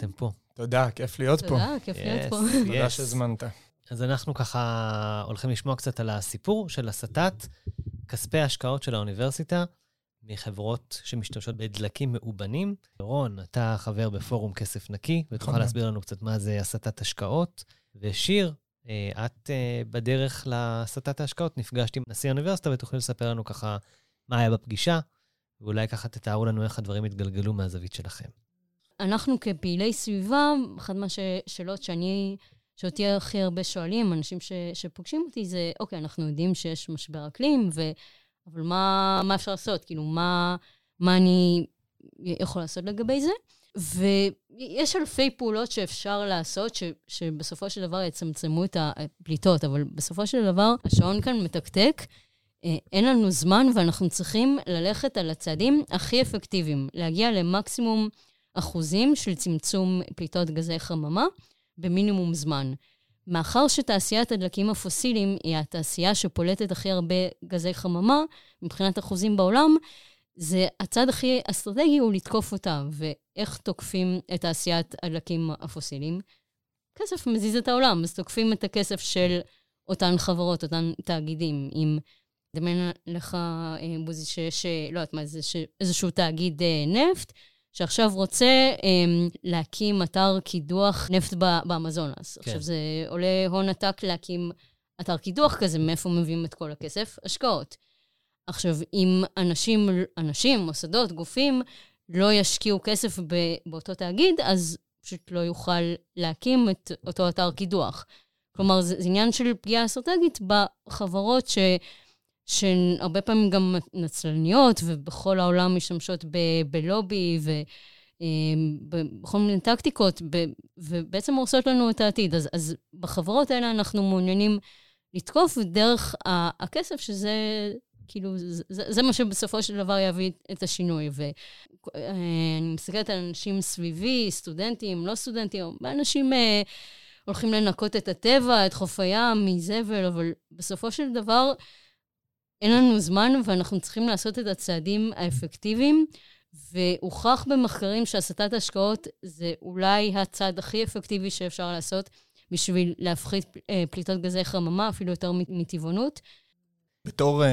שאתם פה. תודה, כיף להיות פה. תודה, כיף להיות פה. תודה שהזמנת. אז אנחנו ככה הולכים לשמוע קצת על הסיפור של הסטת כספי ההשקעות של האוניברסיטה מחברות שמשתמשות בדלקים מאובנים. רון, אתה חבר בפורום כסף נקי, ותוכל נכון. להסביר לנו קצת מה זה הסטת השקעות. ושיר, אה, את אה, בדרך להסטת ההשקעות נפגשת עם נשיא האוניברסיטה, ותוכלי לספר לנו ככה מה היה בפגישה, ואולי ככה תתארו לנו איך הדברים התגלגלו מהזווית שלכם. אנחנו כפעילי סביבה, אחת מהשאלות שאני, שאותי הכי הרבה שואלים, אנשים ש, שפוגשים אותי, זה, אוקיי, אנחנו יודעים שיש משבר אקלים, ו, אבל מה, מה אפשר לעשות? כאילו, מה, מה אני יכול לעשות לגבי זה? ויש אלפי פעולות שאפשר לעשות, ש, שבסופו של דבר יצמצמו את הפליטות, אבל בסופו של דבר השעון כאן מתקתק. אה, אין לנו זמן ואנחנו צריכים ללכת על הצעדים הכי אפקטיביים, להגיע למקסימום אחוזים של צמצום פליטות גזי חממה במינימום זמן. מאחר שתעשיית הדלקים הפוסיליים היא התעשייה שפולטת הכי הרבה גזי חממה, מבחינת אחוזים בעולם, זה הצד הכי אסטרטגי הוא לתקוף אותה. ואיך תוקפים את תעשיית הדלקים הפוסיליים? כסף מזיז את העולם, אז תוקפים את הכסף של אותן חברות, אותן תאגידים. אם דמיין לך, אה, בוזי, שיש, לא יודעת מה איזשהו תאגיד אה, נפט, שעכשיו רוצה um, להקים אתר קידוח נפט באמזונס. כן. עכשיו, זה עולה הון עתק להקים אתר קידוח כזה, מאיפה מביאים את כל הכסף? השקעות. עכשיו, אם אנשים, אנשים, מוסדות, גופים, לא ישקיעו כסף באותו תאגיד, אז פשוט לא יוכל להקים את אותו אתר קידוח. כלומר, זה, זה עניין של פגיעה אסטרטגית בחברות ש... שהן הרבה פעמים גם נצלניות, ובכל העולם משתמשות ב- בלובי ובכל אמ, מיני טקטיקות, ובעצם הורסות לנו את העתיד. אז, אז בחברות האלה אנחנו מעוניינים לתקוף דרך הכסף, שזה כאילו, זה, זה מה שבסופו של דבר יביא את השינוי. ואני מסתכלת על אנשים סביבי, סטודנטים, לא סטודנטים, אנשים אה, הולכים לנקות את הטבע, את חוף הים מזבל, אבל בסופו של דבר, אין לנו זמן ואנחנו צריכים לעשות את הצעדים האפקטיביים, והוכח במחקרים שהסטת השקעות זה אולי הצעד הכי אפקטיבי שאפשר לעשות בשביל להפחית אה, פליטות גזי חממה, אפילו יותר מטבעונות. בתור uh,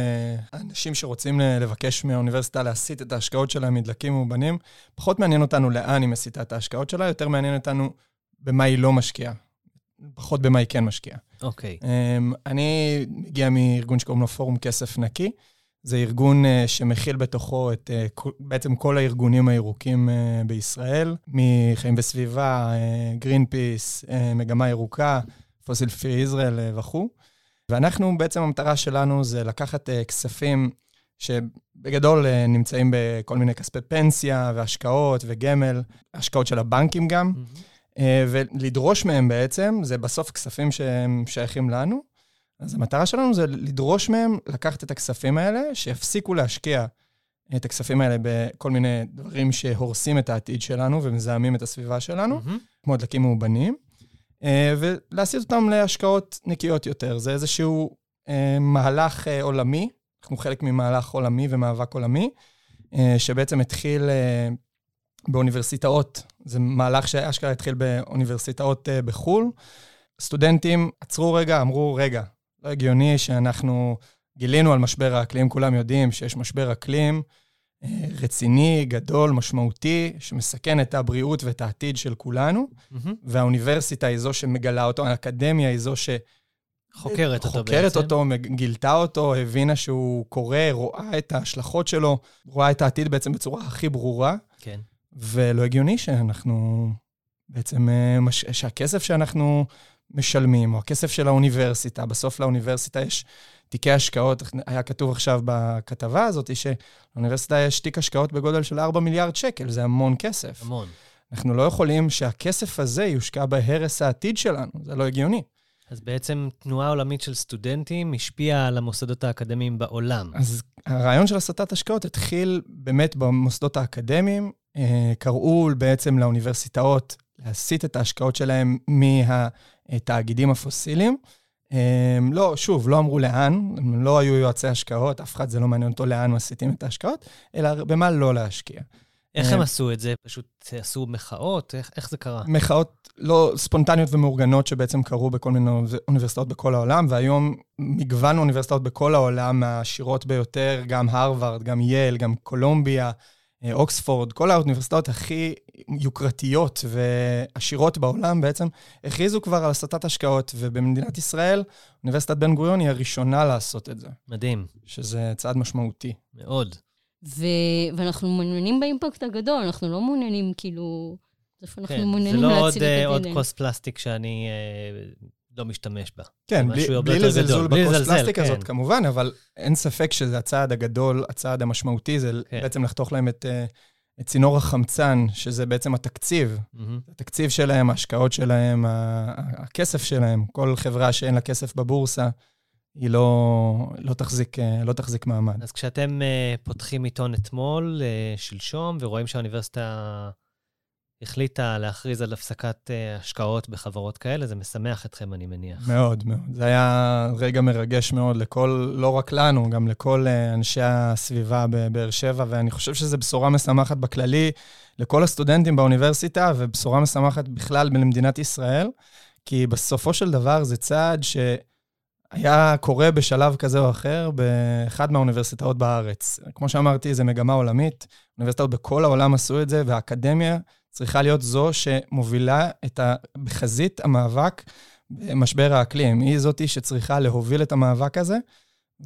אנשים שרוצים לבקש מהאוניברסיטה להסיט את ההשקעות שלהם מדלקים מאובנים, פחות מעניין אותנו לאן היא מסיטה את ההשקעות שלה, יותר מעניין אותנו במה היא לא משקיעה. פחות במה היא כן משקיעה. אוקיי. Okay. Um, אני מגיע מארגון שקוראים לו פורום כסף נקי. זה ארגון uh, שמכיל בתוכו את uh, בעצם כל הארגונים הירוקים uh, בישראל, מחיים וסביבה, גרין פיס, מגמה ירוקה, פוסיל פרי ישראל וכו'. ואנחנו, בעצם המטרה שלנו זה לקחת כספים שבגדול נמצאים בכל מיני כספי פנסיה והשקעות וגמל, השקעות של הבנקים גם. Mm-hmm. אה, ולדרוש מהם בעצם, זה בסוף כספים שהם שייכים לנו. אז המטרה שלנו זה לדרוש מהם לקחת את הכספים האלה, שיפסיקו להשקיע את הכספים האלה בכל מיני דברים שהורסים את העתיד שלנו ומזהמים את הסביבה שלנו, mm-hmm. כמו דלקים מאובנים, אה, ולהסיט אותם להשקעות נקיות יותר. זה איזשהו אה, מהלך עולמי, אנחנו חלק ממהלך עולמי ומאבק עולמי, שבעצם התחיל באוניברסיטאות. זה מהלך שאשכרה התחיל באוניברסיטאות uh, בחו"ל. סטודנטים עצרו רגע, אמרו, רגע, לא הגיוני שאנחנו גילינו על משבר האקלים, כולם יודעים שיש משבר אקלים uh, רציני, גדול, משמעותי, שמסכן את הבריאות ואת העתיד של כולנו, mm-hmm. והאוניברסיטה היא זו שמגלה אותו, האקדמיה היא זו ש... חוקרת אותו חוקרת בעצם. אותו, גילתה אותו, הבינה שהוא קורא, רואה את ההשלכות שלו, רואה את העתיד בעצם בצורה הכי ברורה. כן. ולא הגיוני שאנחנו בעצם, אה, שהכסף שאנחנו משלמים, או הכסף של האוניברסיטה, בסוף לאוניברסיטה יש תיקי השקעות, היה כתוב עכשיו בכתבה הזאת, שלאוניברסיטה יש תיק השקעות בגודל של 4 מיליארד שקל, זה המון כסף. המון. אנחנו לא יכולים שהכסף הזה יושקע בהרס העתיד שלנו, זה לא הגיוני. אז בעצם תנועה עולמית של סטודנטים השפיעה על המוסדות האקדמיים בעולם. אז הרעיון של הסטת השקעות התחיל באמת במוסדות האקדמיים. אה, קראו בעצם לאוניברסיטאות להסיט את ההשקעות שלהם מהתאגידים הפוסיליים. אה, לא, שוב, לא אמרו לאן, הם לא היו יועצי השקעות, אף אחד זה לא מעניין אותו לאן מסיטים את ההשקעות, אלא במה לא להשקיע. איך אה, הם עשו את זה? פשוט עשו מחאות? איך, איך זה קרה? מחאות לא ספונטניות ומאורגנות שבעצם קרו בכל מיני אוניברסיטאות בכל העולם, והיום מגוון אוניברסיטאות בכל העולם, מהעשירות ביותר, גם הרווארד, גם יייל, גם קולומביה, אוקספורד, כל האוניברסיטאות הכי יוקרתיות ועשירות בעולם בעצם, הכריזו כבר על הסטת השקעות, ובמדינת ישראל, אוניברסיטת בן גוריון היא הראשונה לעשות את זה. מדהים. שזה צעד משמעותי. מאוד. ו... ואנחנו מעוניינים באימפקט הגדול, אנחנו לא מעוניינים כאילו... איפה אנחנו כן, זה מעוניינים לא עוד, להציל אה, את עוד הדלן. כוס פלסטיק שאני אה, לא משתמש בה. כן, בלי, בלי לזלזול בכוס פלסטיק כן. הזאת כמובן, אבל אין ספק שזה הצעד הגדול, הצעד המשמעותי, זה כן. בעצם לחתוך להם את, אה, את צינור החמצן, שזה בעצם התקציב. מהמם. התקציב שלהם, ההשקעות שלהם, הכסף שלהם. כל חברה שאין לה כסף בבורסה, היא לא, לא, תחזיק, אה, לא תחזיק מעמד. אז כשאתם אה, פותחים עיתון אתמול, שלשום, ורואים שהאוניברסיטה החליטה להכריז על הפסקת אה, השקעות בחברות כאלה, זה משמח אתכם, אני מניח. מאוד מאוד. זה היה רגע מרגש מאוד לכל, לא רק לנו, גם לכל אה, אנשי הסביבה בבאר שבע, ואני חושב שזו בשורה משמחת בכללי לכל הסטודנטים באוניברסיטה, ובשורה משמחת בכלל למדינת ישראל, כי בסופו של דבר זה צעד שהיה קורה בשלב כזה או אחר באחד מהאוניברסיטאות בארץ. כמו שאמרתי, זו מגמה עולמית, אוניברסיטאות בכל העולם עשו את זה, והאקדמיה צריכה להיות זו שמובילה את ה... בחזית המאבק במשבר האקלים. היא זאתי שצריכה להוביל את המאבק הזה,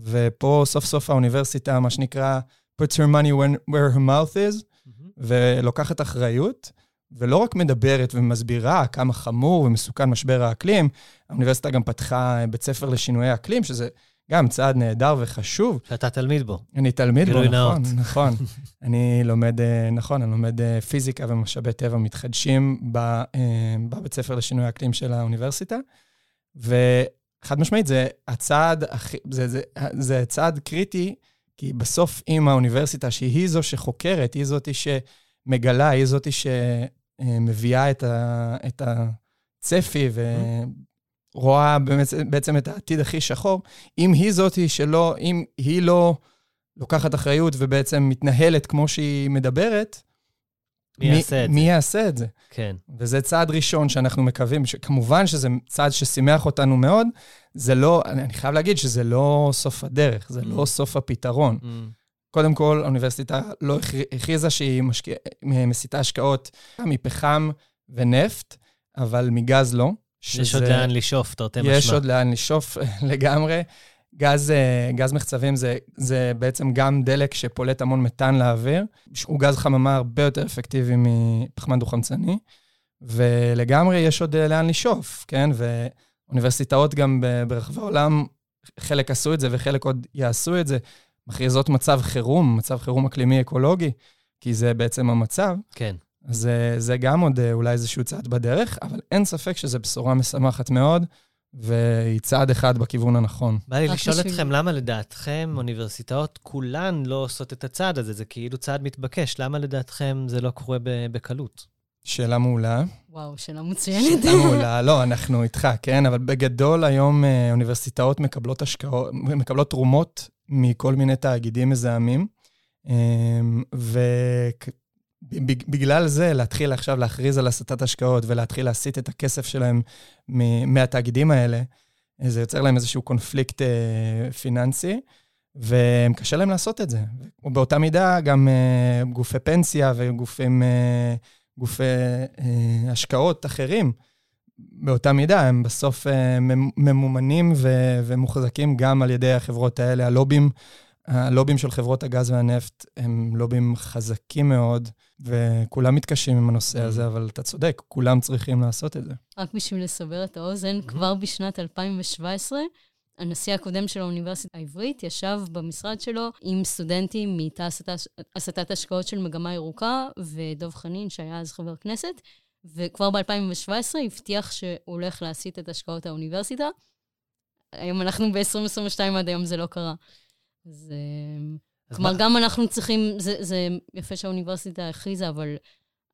ופה סוף סוף האוניברסיטה, מה שנקרא, puts her money when, where her mouth is, מהמם. ולוקחת אחריות, ולא רק מדברת ומסבירה כמה חמור ומסוכן משבר האקלים, האוניברסיטה גם פתחה בית ספר לשינויי אקלים, שזה גם צעד נהדר וחשוב. שאתה תלמיד בו. אני תלמיד בו, נכון, נאות. נכון. אני לומד, אה, נכון, אני לומד אה, פיזיקה ומשאבי טבע מתחדשים אה, בבית ספר לשינוי האקלים של האוניברסיטה, וחד משמעית, זה הצעד, הכי- זה, זה, זה צעד קריטי, כי בסוף אם האוניברסיטה, שהיא זו שחוקרת, היא זאתי שמגלה, היא זאתי שמביאה את, ה, את הצפי ורואה בעצם, בעצם את העתיד הכי שחור, אם היא זאתי שלא, אם היא לא לוקחת אחריות ובעצם מתנהלת כמו שהיא מדברת, מי יעשה את מי זה? יעשה את זה? כן. וזה צעד ראשון שאנחנו מקווים, כמובן שזה צעד ששימח אותנו מאוד, זה לא, אני אני חייב להגיד שזה לא סוף הדרך, זה לא Mm. סוף הפתרון. מהמם. קודם כל, האוניברסיטה לא הכר- הכריזה שהיא משקיע, מסיטה השקעות מפחם ונפט, אבל מגז לא. יש עוד לאן לשאוף, תרתי משמע. יש עוד לאן לשאוף לגמרי. גז, אה, גז מחצבים זה, זה בעצם גם דלק שפולט המון מתאן לאוויר. הוא גז חממה הרבה יותר אפקטיבי מפחמן דו-חמצני, ולגמרי יש עוד אה, לאן לשאוף, כן? ואוניברסיטאות גם ברחבי העולם, חלק עשו את זה וחלק עוד יעשו את זה, מכריזות מצב חירום, מצב חירום אקלימי אקולוגי, כי זה בעצם המצב. כן. אז זה, זה גם עוד אה, אולי איזשהו צעד בדרך, אבל אין ספק שזו בשורה משמחת מאוד, והיא צעד אחד בכיוון הנכון. בא לי לשאול בשביל- אתכם, למה לדעתכם אוניברסיטאות כולן לא עושות את הצעד הזה? זה כאילו צעד מתבקש. למה לדעתכם זה לא קורה ב- בקלות? שאלה מעולה. וואו, שאלה מצוינת. שאלה מעולה. לא, אנחנו איתך, כן? אבל בגדול היום אה, אוניברסיטאות מקבלות השקעות, מקבלות תרומות מכל מיני תאגידים מזהמים, ובגלל זה להתחיל עכשיו להכריז על הסטת השקעות ולהתחיל להסיט את הכסף שלהם מהתאגידים האלה, זה יוצר להם איזשהו קונפליקט אה, פיננסי. וקשה להם לעשות את זה. ובאותה מידה גם אה, גופי פנסיה וגופים, אה, גופי אה, השקעות אחרים, באותה מידה, הם בסוף אה, ממ- ממומנים ו- ומוחזקים גם על ידי החברות האלה. הלובים, הלובים של חברות הגז והנפט הם לובים חזקים מאוד, וכולם מתקשים עם הנושא הזה, אבל אתה צודק, כולם צריכים לעשות את זה. רק בשביל לסבר את האוזן, כבר בשנת 2017, הנשיא הקודם של האוניברסיטה העברית ישב במשרד שלו עם סטודנטים מתא הסטת- הסטת השקעות של מגמה ירוקה, ודב חנין, שהיה אז חבר כנסת, וכבר ב-2017 הבטיח שהוא הולך להסיט את השקעות האוניברסיטה. היום אנחנו ב-2022, עד היום זה לא קרה. אז, אה, אז כלומר, מה- גם אנחנו צריכים, זה, זה יפה שהאוניברסיטה הכריזה, אבל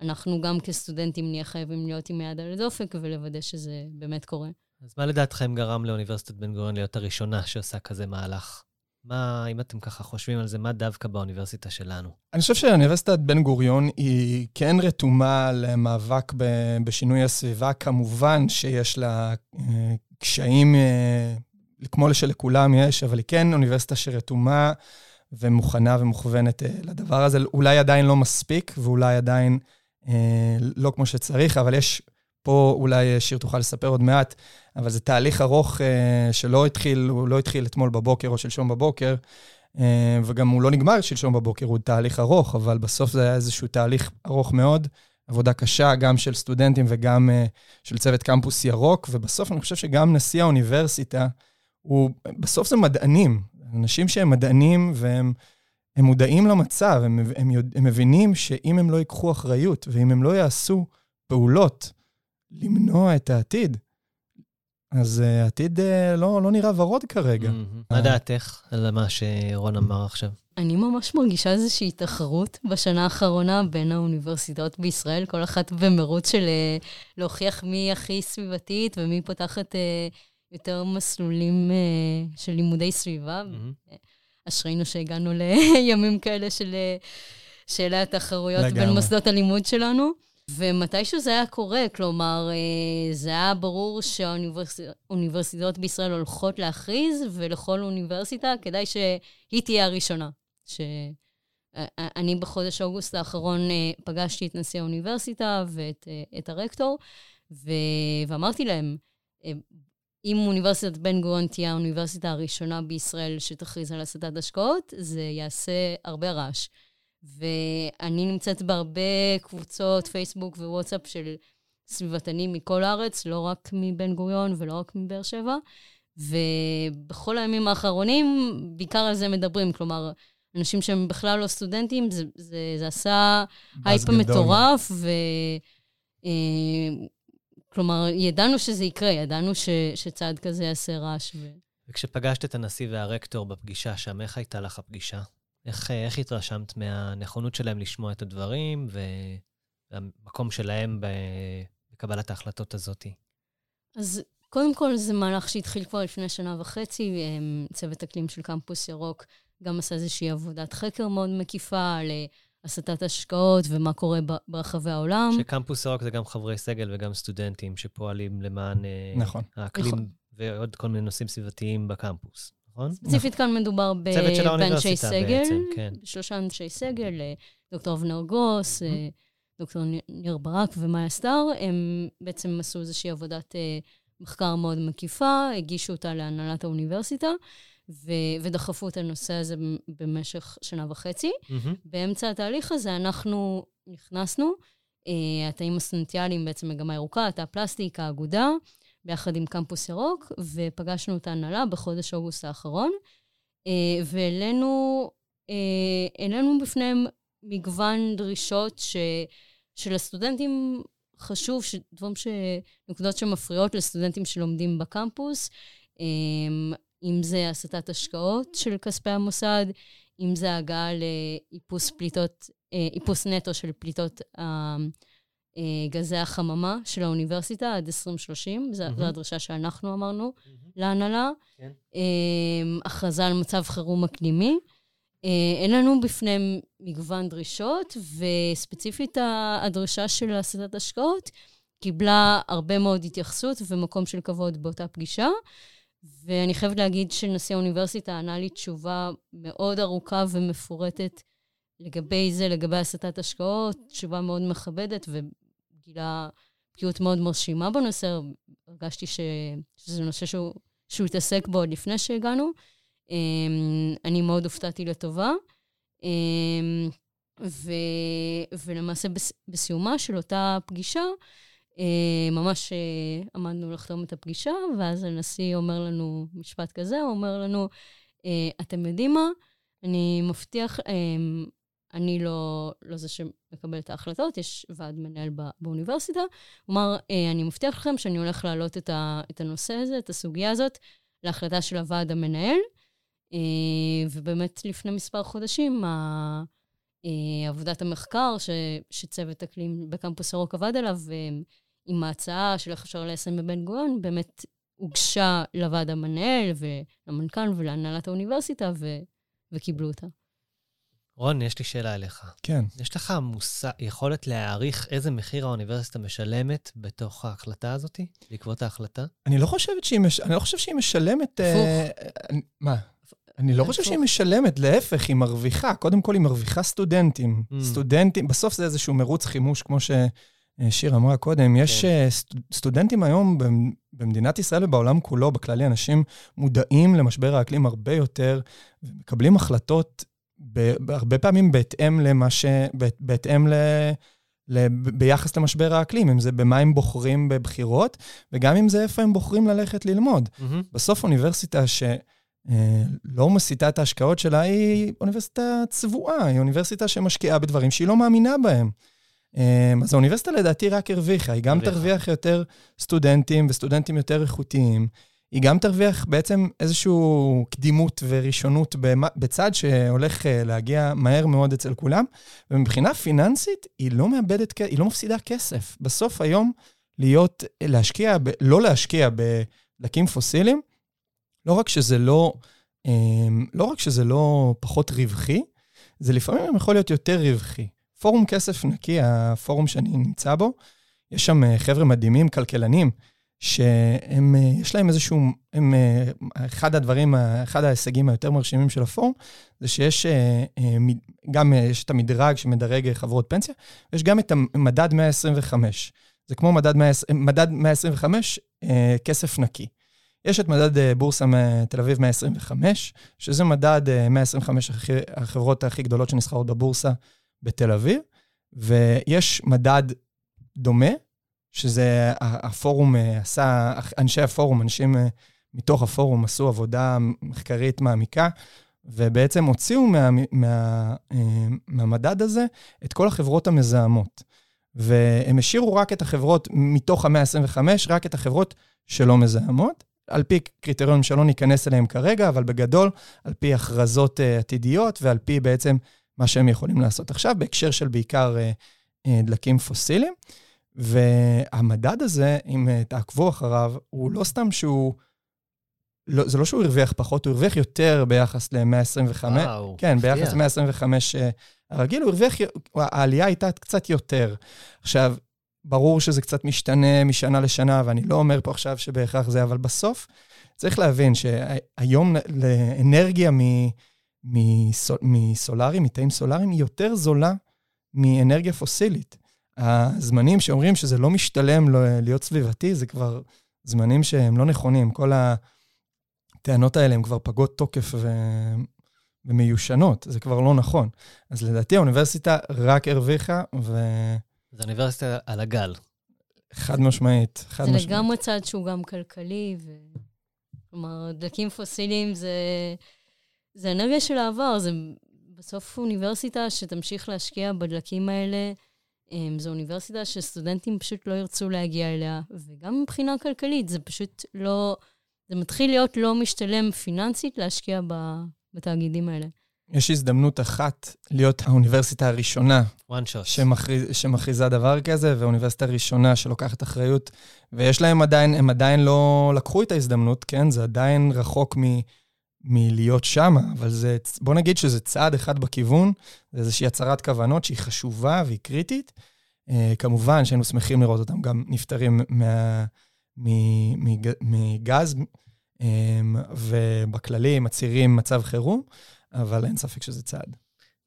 אנחנו גם כסטודנטים נהיה חייבים להיות עם היד על הדופק ולוודא שזה באמת קורה. אז מה לדעתכם גרם לאוניברסיטת בן גוריון להיות הראשונה שעושה כזה מהלך? מה, אם אתם ככה חושבים על זה, מה דווקא באוניברסיטה שלנו? אני חושב שאוניברסיטת בן גוריון היא כן רתומה למאבק בשינוי הסביבה. כמובן שיש לה אה, קשיים, אה, כמו שלכולם יש, אבל היא כן אוניברסיטה שרתומה ומוכנה ומוכוונת אה, לדבר הזה. אולי עדיין לא מספיק, ואולי עדיין לא כמו שצריך, אבל יש פה, אולי שיר תוכל לספר עוד מעט, אבל זה תהליך ארוך שלא התחיל, הוא לא התחיל אתמול בבוקר או שלשום בבוקר. וגם הוא לא נגמר שלשום בבוקר, הוא תהליך ארוך, אבל בסוף זה היה איזשהו תהליך ארוך מאוד. עבודה קשה, גם של סטודנטים וגם uh, של צוות קמפוס ירוק, ובסוף אני חושב שגם נשיא האוניברסיטה, הוא, בסוף זה מדענים, אנשים שהם מדענים והם הם מודעים למצב, הם, הם, הם מבינים שאם הם לא ייקחו אחריות ואם הם לא יעשו פעולות למנוע את העתיד, אז uh, העתיד uh, לא, לא נראה ורוד כרגע. Mm-hmm. מה דעתך על מה שרון אמר עכשיו? אני ממש מרגישה איזושהי תחרות בשנה האחרונה בין האוניברסיטאות בישראל, כל אחת במרוץ של אה, להוכיח מי הכי סביבתית ומי פותחת אה, יותר מסלולים אה, של לימודי סביבה. Mm-hmm. אשרינו שהגענו לימים כאלה של שאלה התחרויות לגמרי. בין מוסדות הלימוד שלנו. ומתישהו זה היה קורה, כלומר, זה היה ברור שהאוניברסיטאות בישראל הולכות להכריז, ולכל אוניברסיטה כדאי שהיא תהיה הראשונה. שאני בחודש אוגוסט האחרון אה, פגשתי את נשיא האוניברסיטה ואת אה, את הרקטור, ו... ואמרתי להם, אה, אם אוניברסיטת בן גוריון תהיה האוניברסיטה הראשונה בישראל שתכריז על הסטת השקעות, זה יעשה הרבה רעש. ואני נמצאת בהרבה קבוצות פייסבוק ווואטסאפ של סביבתנים מכל הארץ, לא רק מבן גוריון ולא רק מבאר שבע. ובכל הימים האחרונים, בעיקר על זה מדברים. כלומר, אנשים שהם בכלל לא סטודנטים, זה, זה, זה עשה הייפ מטורף, ו... כלומר, ידענו שזה יקרה, ידענו ש, שצעד כזה יעשה רעש. ו... וכשפגשת את הנשיא והרקטור בפגישה שם, איך הייתה לך הפגישה? איך, איך התרשמת מהנכונות שלהם לשמוע את הדברים והמקום שלהם בקבלת ההחלטות הזאת? אז קודם כל, זה מהלך שהתחיל כבר לפני שנה וחצי. צוות אקלים של קמפוס ירוק גם עשה איזושהי עבודת חקר מאוד מקיפה על הסטת השקעות ומה קורה ברחבי העולם. שקמפוס ירוק זה גם חברי סגל וגם סטודנטים שפועלים למען אה, נכון. האקלים נכון. ועוד כל מיני נושאים סביבתיים בקמפוס, נכון? ספציפית כאן מדובר באנשי סגל, בעצם, כן. שלושה אנשי סגל, אה, דוקטור אבנר גרוס, דוקטור ניר ברק ומאיה סטאר, הם בעצם עשו איזושהי עבודת מחקר מאוד מקיפה, הגישו אותה להנהלת האוניברסיטה. ו- ודחפו את הנושא הזה במשך שנה וחצי. Mm-hmm. באמצע התהליך הזה אנחנו נכנסנו, uh, התאים הסטודנטיאליים, בעצם מגמה ירוקה, תא פלסטיק, האגודה, ביחד עם קמפוס ירוק, ופגשנו את ההנהלה בחודש אוגוסט האחרון, uh, והעלינו uh, בפניהם מגוון דרישות ש, שלסטודנטים חשוב, דברים ש... נקודות שמפריעות לסטודנטים שלומדים בקמפוס. אם זה הסטת השקעות של כספי המוסד, אם זה הגעה לאיפוס פליטות, אה, איפוס נטו של פליטות אה, אה, גזי החממה של האוניברסיטה עד 2030, זו, mm-hmm. הדרישה שאנחנו אמרנו mm-hmm. להנהלה. כן. הכרזה על מצב חירום אקלימי. אין לנו בפניהם מגוון דרישות, וספציפית הדרישה של הסטת השקעות קיבלה הרבה מאוד התייחסות ומקום של כבוד באותה פגישה. ואני חייבת להגיד שנשיא האוניברסיטה ענה לי תשובה מאוד ארוכה ומפורטת לגבי זה, לגבי הסטת השקעות, תשובה מאוד מכבדת וגילה בקיאות מאוד מרשימה בנושא. הרגשתי ש... שזה נושא שהוא, שהוא התעסק בו עוד לפני שהגענו. אמ, אני מאוד הופתעתי לטובה. אמ, ו... ולמעשה בסיומה של אותה פגישה, ממש אה, עמדנו לחתום את הפגישה, ואז הנשיא אומר לנו משפט כזה, הוא אומר לנו, אה, אתם יודעים מה? אני מבטיח, אני לא, לא זה שמקבל את ההחלטות, יש ועד מנהל באוניברסיטה. הוא אמר, אני מבטיח לכם שאני הולך להעלות את, את הנושא הזה, את הסוגיה הזאת, להחלטה של הוועד המנהל. ובאמת לפני מספר חודשים, עבודת המחקר ש, שצוות אקלים בקמפוס ירוק עבד עליו, עם ההצעה של איך אפשר ליישם בבן גוריון, באמת הוגשה לוועד המנהל ולמנכ"ל ולהנהלת האוניברסיטה, ו... וקיבלו אותה. רון, יש לי שאלה אליך. כן. יש לך מושג, יכולת להעריך איזה מחיר האוניברסיטה משלמת בתוך ההחלטה הזאת, בעקבות ההחלטה? אני לא חושבת שהיא, מש... אני לא חושב שהיא משלמת... הפוך. אה, אני- מה? אני לא חושב הפוך. שהיא משלמת, להפך, היא מרוויחה. קודם כל, היא מרוויחה סטודנטים. Mm. סטודנטים, בסוף זה איזשהו מרוץ חימוש, כמו ששיר אמרה קודם. יש כן. אה, סט- סטודנטים היום במ- במדינת ישראל ובעולם כולו, בכללי, אנשים מודעים למשבר האקלים הרבה יותר, ומקבלים החלטות הרבה פעמים בהתאם למה ש... בהתאם ל... ביחס למשבר האקלים, אם זה במה הם בוחרים בבחירות, וגם אם זה איפה הם בוחרים ללכת ללמוד. מהמם. בסוף אוניברסיטה שלא מסיטה את ההשקעות שלה היא אוניברסיטה צבועה, היא אוניברסיטה שמשקיעה בדברים שהיא לא מאמינה בהם. אה, אז האוניברסיטה לדעתי רק הרוויחה, היא גם. תרוויח יותר סטודנטים וסטודנטים יותר איכותיים. היא גם תרוויח בעצם איזושהי קדימות וראשונות בצד שהולך אה, להגיע מהר מאוד אצל כולם, ומבחינה פיננסית היא לא מאבדת, היא לא מפסידה כסף. בסוף היום להיות, להשקיע, ב- לא להשקיע בדלקים פוסיליים, לא רק שזה לא, אמ, לא רק שזה לא פחות רווחי, זה לפעמים יכול להיות יותר רווחי. פורום כסף נקי, הפורום שאני נמצא בו, יש שם אה, חבר'ה מדהימים, כלכלנים, שהם, אה, יש להם איזשהו, הם, אה, אחד הדברים, אחד ההישגים היותר מרשימים של הפורום, זה שיש גם, יש את המדרג שמדרג חברות פנסיה, ויש גם את המדד 125. זה כמו מדד, 100, מדד 125, אה, כסף נקי. יש את מדד בורסה תל אביב 125, שזה מדד אה, 125 הכי- החברות הכי גדולות שנסחרות בבורסה בתל אביב, ויש מדד דומה, שזה הפורום אה, עשה, אנשי הפורום, אנשים אה, מתוך הפורום עשו עבודה מחקרית מעמיקה, ובעצם הוציאו מה, מה, אה, מהמדד הזה את כל החברות המזהמות. והם השאירו רק את החברות, מתוך ה-125, רק את החברות שלא מזהמות, על פי קריטריונים שלא ניכנס אליהם כרגע, אבל בגדול, על פי הכרזות עתידיות ועל פי בעצם מה שהם יכולים לעשות עכשיו, בהקשר של בעיקר uh, uh, דלקים פוסיליים. והמדד הזה, אם uh, תעקבו אחריו, הוא לא סתם שהוא... לא, זה לא שהוא הרוויח פחות, הוא הרוויח יותר ביחס ל-125. וואו, כן. ביחס ל-125 אה, הרגיל, הוא הרוויח, העלייה הייתה קצת יותר. עכשיו, ברור שזה קצת משתנה משנה לשנה, ואני לא אומר פה עכשיו שבהכרח זה, אבל בסוף צריך להבין שהיום לאנרגיה מ- מסול- מסולארי, מתאים סולאריים, היא יותר זולה מאנרגיה פוסילית. הזמנים שאומרים שזה לא משתלם להיות סביבתי, זה כבר זמנים שהם לא נכונים. כל הטענות האלה הן כבר פגות תוקף ו... ומיושנות, זה כבר לא נכון. אז לדעתי האוניברסיטה רק הרוויחה, זו אוניברסיטה על הגל. וחד משמעית, חד זה משמעית. לגמרי צעד שהוא גם כלכלי, ו... כלומר, דלקים פוסיליים זה, זה אנרגיה של העבר, זה בסוף אוניברסיטה שתמשיך להשקיע בדלקים האלה. אמ, זו אוניברסיטה שסטודנטים פשוט לא ירצו להגיע אליה, וגם מבחינה כלכלית, זה פשוט לא... זה מתחיל להיות לא משתלם פיננסית להשקיע ב, בתאגידים האלה. יש הזדמנות אחת להיות האוניברסיטה הראשונה one shot. שמכריז, שמכריזה דבר כזה, והאוניברסיטה הראשונה שלוקחת אחריות, ויש להם עדיין, הם עדיין לא לקחו את ההזדמנות, כן? זה עדיין רחוק מ, מלהיות שם, אבל זה, בוא נגיד שזה צעד אחד בכיוון, זה איזושהי הצהרת כוונות שהיא חשובה והיא קריטית. Uh, כמובן שהיינו שמחים לראות אותם גם נפטרים מה, מג, מגז, um, ובכללי מצהירים מצב חירום, אבל אין ספק שזה צעד.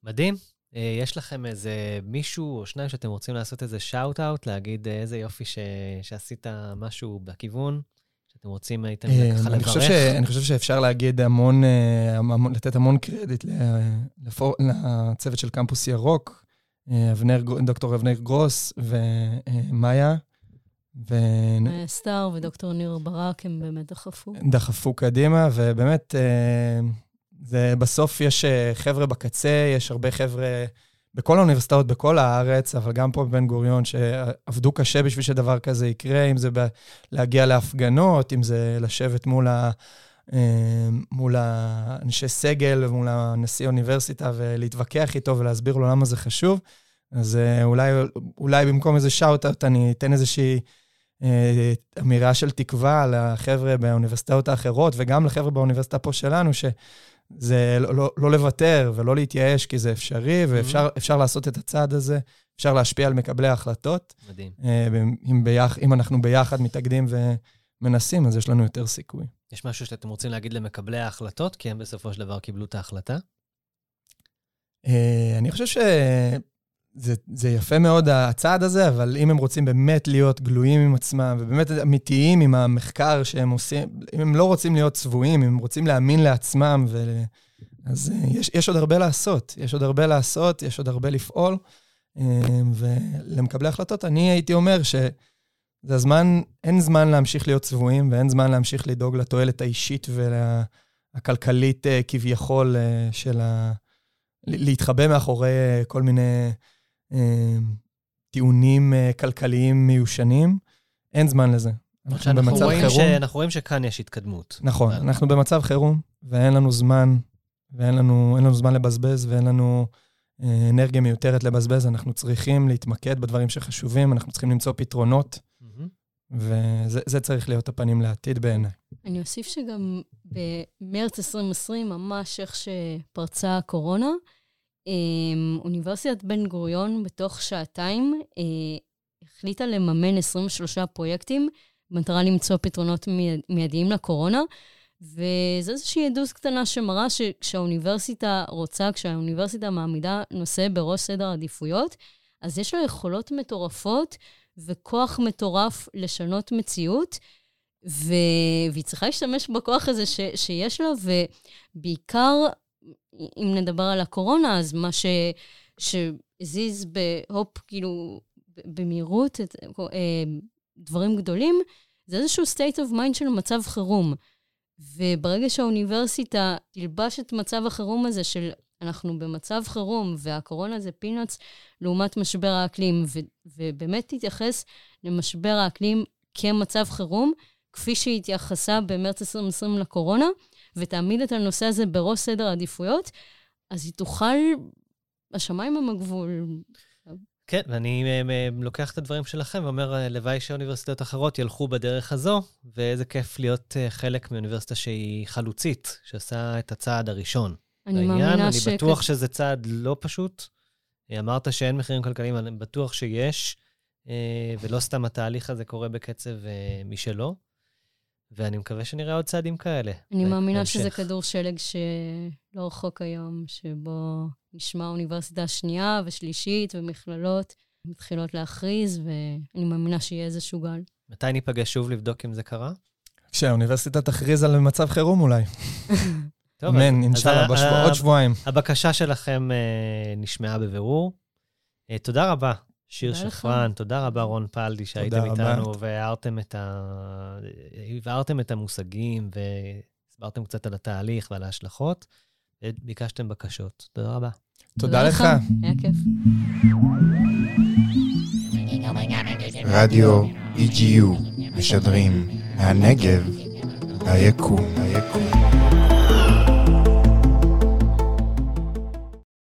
מדהים. אה, יש לכם איזה מישהו או שניים שאתם רוצים לעשות איזה shout-out, להגיד אה, איזה יופי ש... שעשית משהו בכיוון, שאתם רוצים הייתם אה, ככה אני חושב, לברך? ש, אני חושב שאפשר להגיד המון, אה, המון, לתת המון קרדיט לפור, לצוות של קמפוס ירוק, אה, אבנר, דוקטור אבנר גרוס ומאיה, מאיה סטאר ודוקטור ניר ברק הם באמת דחפו. ודחפו קדימה, ובאמת, אה, זה, בסוף יש אה, חבר'ה בקצה, יש הרבה חבר'ה בכל האוניברסיטאות, בכל הארץ, אבל גם פה בבן גוריון, שעבדו קשה בשביל שדבר כזה יקרה, אם זה ב- להגיע להפגנות, אם זה לשבת מול ה... אה, מול האנשי סגל ומול הנשיא האוניברסיטה ולהתווכח איתו ולהסביר לו למה זה חשוב. אז אה, אולי, אולי במקום איזה שאוט-אוט אני אתן איזושהי אה, אמירה של תקווה לחבר'ה באוניברסיטאות האחרות, וגם לחבר'ה באוניברסיטה פה שלנו, שזה לא, לא, לא לוותר ולא להתייאש, כי זה אפשרי, ואפשר mm-hmm. לעשות את הצעד הזה, אפשר להשפיע על מקבלי ההחלטות. מדהים. אם, ביח, אם אנחנו ביחד מתאגדים ומנסים, אז יש לנו יותר סיכוי. יש משהו שאתם רוצים להגיד למקבלי ההחלטות, כי הם בסופו של דבר קיבלו את ההחלטה? אני חושב שזה יפה מאוד הצעד הזה, אבל אם הם רוצים באמת להיות גלויים עם עצמם, ובאמת אמיתיים עם המחקר שהם עושים, אם הם לא רוצים להיות צבועים, אם הם רוצים להאמין לעצמם, ו... אז יש, יש עוד הרבה לעשות. יש עוד הרבה לעשות, יש עוד הרבה לפעול. ולמקבלי החלטות, אני הייתי אומר ש... זה הזמן, אין זמן להמשיך להיות צבועים, ואין זמן להמשיך לדאוג לתועלת האישית והכלכלית וה, כביכול של ה... להתחבא מאחורי כל מיני אה, טיעונים אה, כלכליים מיושנים. אין זמן לזה. אנחנו במצב רואים חירום. ש... אנחנו רואים שכאן יש התקדמות. נכון, אבל... אנחנו במצב חירום, ואין לנו זמן, ואין לנו, לנו זמן לבזבז, ואין לנו אה, אנרגיה מיותרת לבזבז. אנחנו צריכים להתמקד בדברים שחשובים, אנחנו צריכים למצוא פתרונות, mm-hmm. וזה צריך להיות הפנים לעתיד בעיניי. אני אוסיף שגם במרץ 2020, ממש איך שפרצה הקורונה, אמ, אוניברסיטת בן גוריון בתוך שעתיים אה, החליטה לממן 23 פרויקטים במטרה למצוא פתרונות מיידיים לקורונה. וזו איזושהי עדות קטנה שמראה שכשהאוניברסיטה רוצה, כשהאוניברסיטה מעמידה נושא בראש סדר העדיפויות, אז יש לה יכולות מטורפות וכוח מטורף לשנות מציאות, ו... והיא צריכה להשתמש בכוח הזה ש... שיש לה, ובעיקר אם נדבר על הקורונה, אז מה ש, שהזיז בהופ, כאילו, במהירות, את, אה, דברים גדולים, זה איזשהו state of mind של מצב חירום. וברגע שהאוניברסיטה תלבש את מצב החירום הזה של אנחנו במצב חירום, והקורונה זה פינאץ לעומת משבר האקלים, ו- ובאמת תתייחס למשבר האקלים כמצב חירום, כפי שהתייחסה במרץ 2020 לקורונה, ותעמיד את הנושא הזה בראש סדר העדיפויות, אז היא תוכל, השמיים הם הגבול. כן, ואני אה, אה, לוקח את הדברים שלכם ואומר, אה, לוואי שאוניברסיטאות אחרות ילכו בדרך הזו, ואיזה כיף להיות חלק מאוניברסיטה שהיא חלוצית, שעושה את הצעד הראשון. אני מאמינה ש... אני בטוח שזה צעד לא פשוט. אמרת שאין מחירים כלכליים, אני בטוח שיש, ולא סתם התהליך הזה קורה בקצב משלו. ואני מקווה שנראה עוד צעדים כאלה. אני מאמינה בהמשך. שזה כדור שלג שלא רחוק היום, שבו נשמע אוניברסיטה שנייה ושלישית ומכללות מתחילות להכריז, ואני מאמינה שיהיה איזשהו גל. מתי ניפגש שוב לבדוק אם זה קרה? כשהאוניברסיטה תכריז על מצב חירום אולי. טוב, אמן, אינשאללה, עוד שבועיים. הבקשה שלכם uh, נשמעה בבירור. Uh, תודה רבה שיר שפרן, תודה רבה רון פלדי שהייתם איתנו והערתם את, ה... את המושגים והסברתם קצת על התהליך ועל ההשלכות, וביקשתם בקשות. תודה רבה. תודה לך. היה כיף. רדיו EGU משדרים מהנגב, היקום.